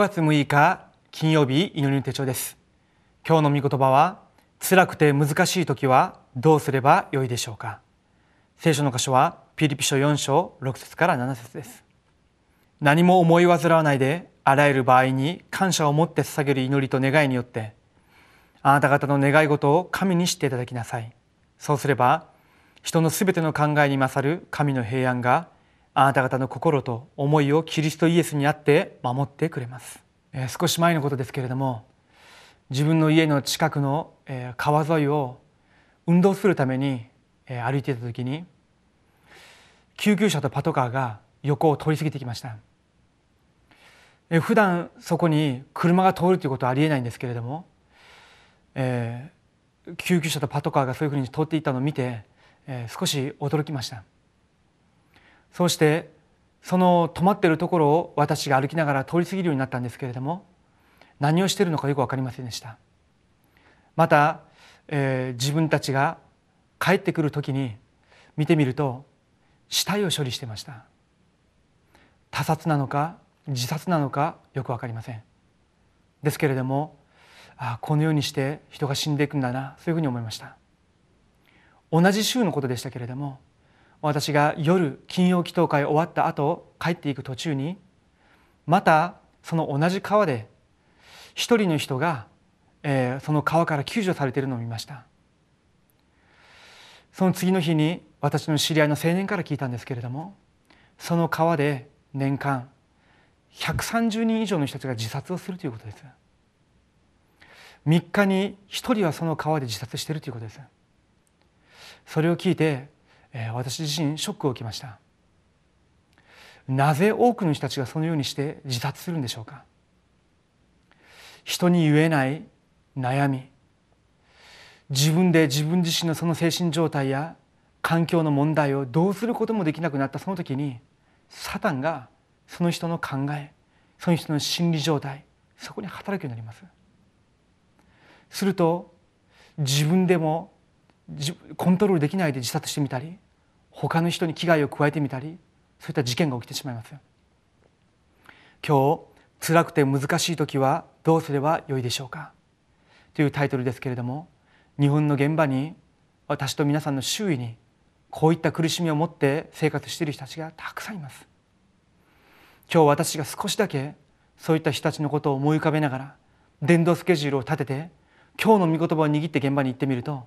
月6日金曜日祈りの手帳です。今日の御言葉は辛くて難しい時はどうすればよいでしょうか？聖書の箇所はピリピ書4章6節から7節です。何も思い煩わないであらゆる場合に感謝を持って捧げる祈りと願いによってあなた方の願い事を神にしていただきなさい。そうすれば人のすべての考えに勝る神の平安があなた方の心と思いをキリストイエスにあって守ってくれます、えー、少し前のことですけれども自分の家の近くの、えー、川沿いを運動するために、えー、歩いていた時に救急車とパトカーが横を通り過ぎてきました。普段そこに車が通るということはありえないんですけれども、えー、救急車とパトカーがそういうふうに通っていたのを見て、えー、少し驚きました。そうしてその止まっているところを私が歩きながら通り過ぎるようになったんですけれども何をしているのかよく分かりませんでした。また、えー、自分たちが帰ってくる時に見てみると死体を処理してました。他殺なのか自殺なのかよく分かりません。ですけれどもああこのようにして人が死んでいくんだなそういうふうに思いました。同じ週のことでしたけれども私が夜金曜祈祷会終わった後帰っていく途中にまたその同じ川で一人の人が、えー、その川から救助されているのを見ました。その次の日に私の知り合いの青年から聞いたんですけれどもその川で年間130人以上の人たちが自殺をするということです。3日に1人はその川で自殺しているということです。それを聞いて私自身ショックを受けました。なぜ多くの人たちがそのようにして自殺するんでしょうか？人に言えない悩み。自分で自分自身のその精神状態や環境の問題をどうすることもできなくなった。その時にサタンがその人の考えその人の心理状態そこに働くようになります。すると自分でもコントロールできないで自殺してみたり他の人に危害を加えてみたりそういった事件が起きてしまいます今日辛くて難しい時はどうすればよいでしょうか？というタイトルですけれども日本の現場に私と皆さんの周囲にこういった苦しみを持って生活している人たちがたくさんいます。今日私が少しだけそういった人たちのことを思い浮かべながら伝道スケジュールを立てて今日の御言葉を握って現場に行ってみると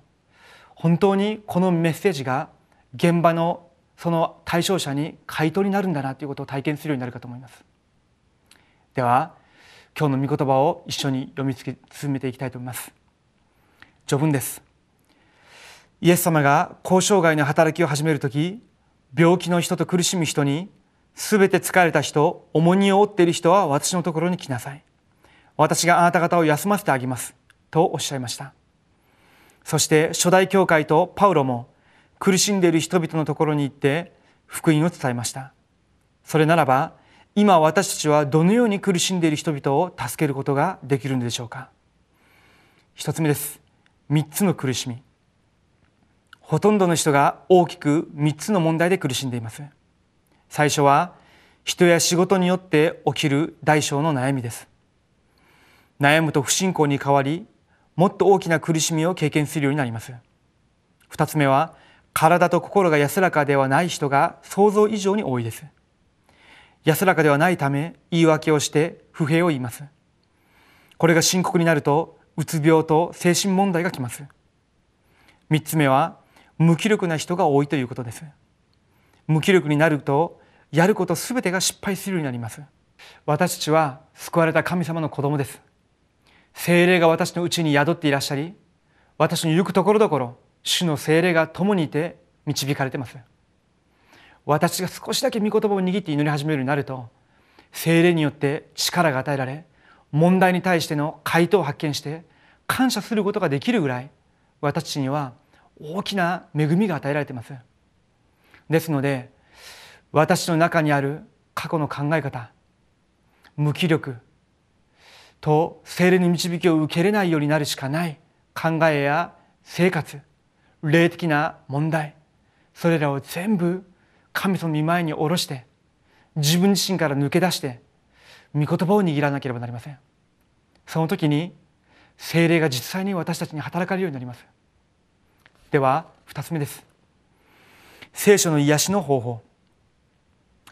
本当にこのメッセージが現場のその対象者に回答になるんだなということを体験するようになるかと思います。では今日の御言葉を一緒に読み進めていきたいと思います。序文です。イエス様が交渉外の働きを始める時病気の人と苦しむ人にすべて疲れた人重荷を負っている人は私のところに来なさい。私があなた方を休ませてあげます。とおっしゃいました。そして初代教会とパウロも苦しんでいる人々のところに行って福音を伝えました。それならば今私たちはどのように苦しんでいる人々を助けることができるのでしょうか。一つ目です。三つの苦しみ。ほとんどの人が大きく三つの問題で苦しんでいます。最初は人や仕事によって起きる大小の悩みです。悩むと不信仰に変わりもっと大きな苦しみを経験するようになります。二つ目は体と心が安らかではない人が想像以上に多いです。安らかではないため言い訳をして不平を言います。これが深刻になるとうつ病と精神問題がきます。三つ目は無気力な人が多いということです。無気力になるとやることすべてが失敗するようになります。私たちは救われた神様の子供です。精霊が私のうちに宿っていらっしゃり私の行くところどころ主の精霊が共にいて導かれてます。私が少しだけ御言葉を握って祈り始めるようになると精霊によって力が与えられ問題に対しての回答を発見して感謝することができるぐらい私には大きな恵みが与えられています。ですので私の中にある過去の考え方無気力と精霊の導きを受けれないようになるしかない考えや生活霊的な問題それらを全部神様の御前に下ろして自分自身から抜け出して御言葉を握らなければなりませんその時に精霊が実際に私たちに働かれるようになりますでは2つ目です聖書の癒しの方法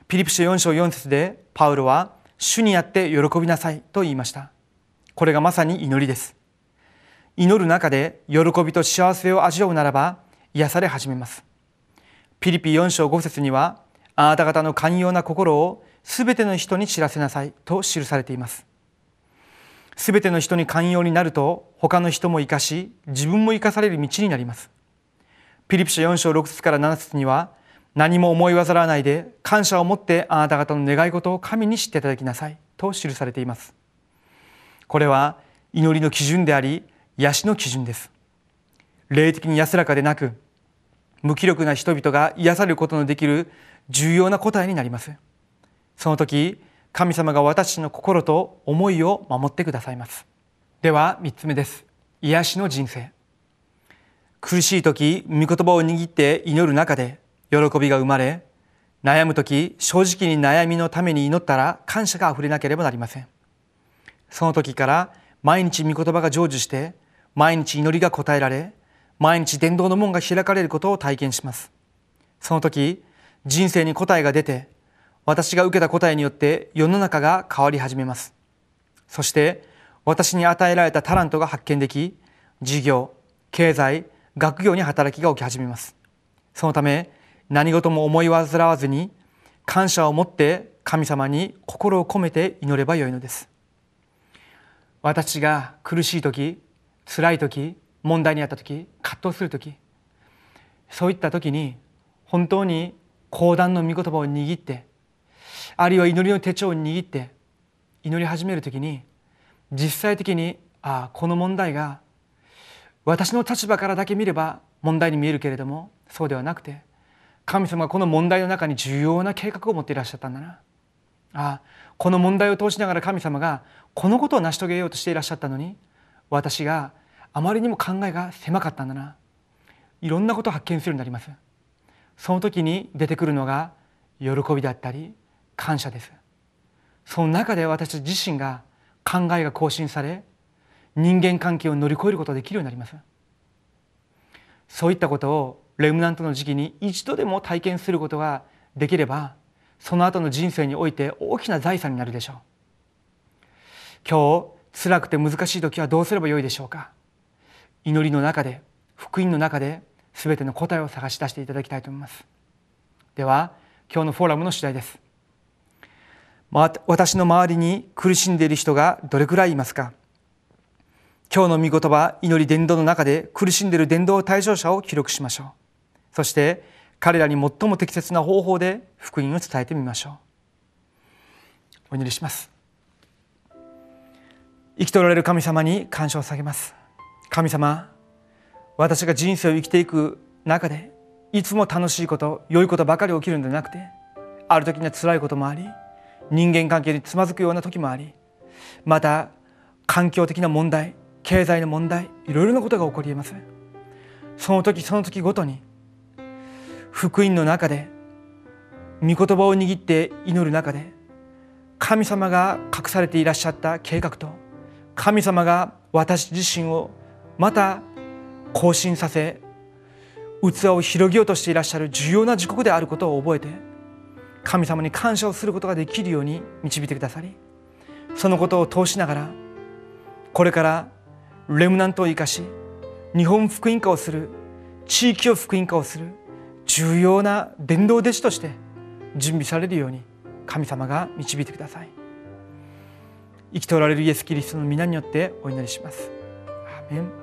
ピリピ書4章4節でパウロは主にあって喜びなさいと言いましたこれがまさに祈りです。祈る中で喜びと幸せを味わうならば癒され始めます。ピリピ4章5節にはあなた方の寛容な心をすべての人に知らせなさいと記されています。すべての人に寛容になると他の人も生かし自分も生かされる道になります。ピリピ書4章6節から7節には何も思い煩わないで感謝を持ってあなた方の願い事を神に知っていただきなさいと記されています。これは祈りの基準であり癒しの基準です。霊的に安らかでなく無気力な人々が癒されることのできる重要な答えになります。その時神様が私の心と思いを守ってくださいます。では3つ目です。癒しの人生。苦しい時御言葉を握って祈る中で喜びが生まれ悩む時正直に悩みのために祈ったら感謝があふれなければなりません。その時から毎日御言葉が成就して毎日祈りが応えられ毎日伝道の門が開かれることを体験します。その時人生に答えが出て私が受けた答えによって世の中が変わり始めます。そして私に与えられたタラントが発見でき事業経済学業に働きが起き始めます。そのため何事も思い煩わずに感謝を持って神様に心を込めて祈ればよいのです。私が苦しい時辛い時問題にあった時葛藤する時そういった時に本当に講談の御言葉を握ってあるいは祈りの手帳を握って祈り始める時に実際的にああこの問題が私の立場からだけ見れば問題に見えるけれどもそうではなくて神様がこの問題の中に重要な計画を持っていらっしゃったんだな。あこの問題を通しながら神様がこのことを成し遂げようとしていらっしゃったのに私があまりにも考えが狭かったんだな。いろんなことを発見するようになります。その時に出てくるのが喜びだったり感謝です。その中で私自身が考えが更新され人間関係を乗り越えることができるようになります。そういったことをレムナントの時期に一度でも体験することができればその後の人生において大きな財産になるでしょう。今日辛くて難しい時はどうすればよいでしょうか。祈りの中で福音の中で全ての答えを探し出していただきたいと思います。では今日のフォーラムの次第です。私の周りに苦しんでいる人がどれくらいいますか。今日の御言葉祈り伝道の中で苦しんでいる伝道対象者を記録しましょう。そして彼らに最も適切な方法で福音を伝えてみましょう。お祈りします。生きておられる神様に感謝を下げます。神様私が人生を生きていく中でいつも楽しいこと良いことばかり起きるんじゃなくてある時には辛いこともあり人間関係につまずくような時もありまた環境的な問題経済の問題いろいろなことが起こりえます。その時その時ごとに福音の中で御言葉を握って祈る中で神様が隠されていらっしゃった計画と神様が私自身をまた更新させ器を広げようとしていらっしゃる重要な時刻であることを覚えて神様に感謝をすることができるように導いてくださりそのことを通しながらこれからレムナントを生かし日本福音化をする地域を福音化をする重要な伝道弟子として準備されるように神様が導いてください。生きておられるイエス・キリストの皆によってお祈りします。アメン。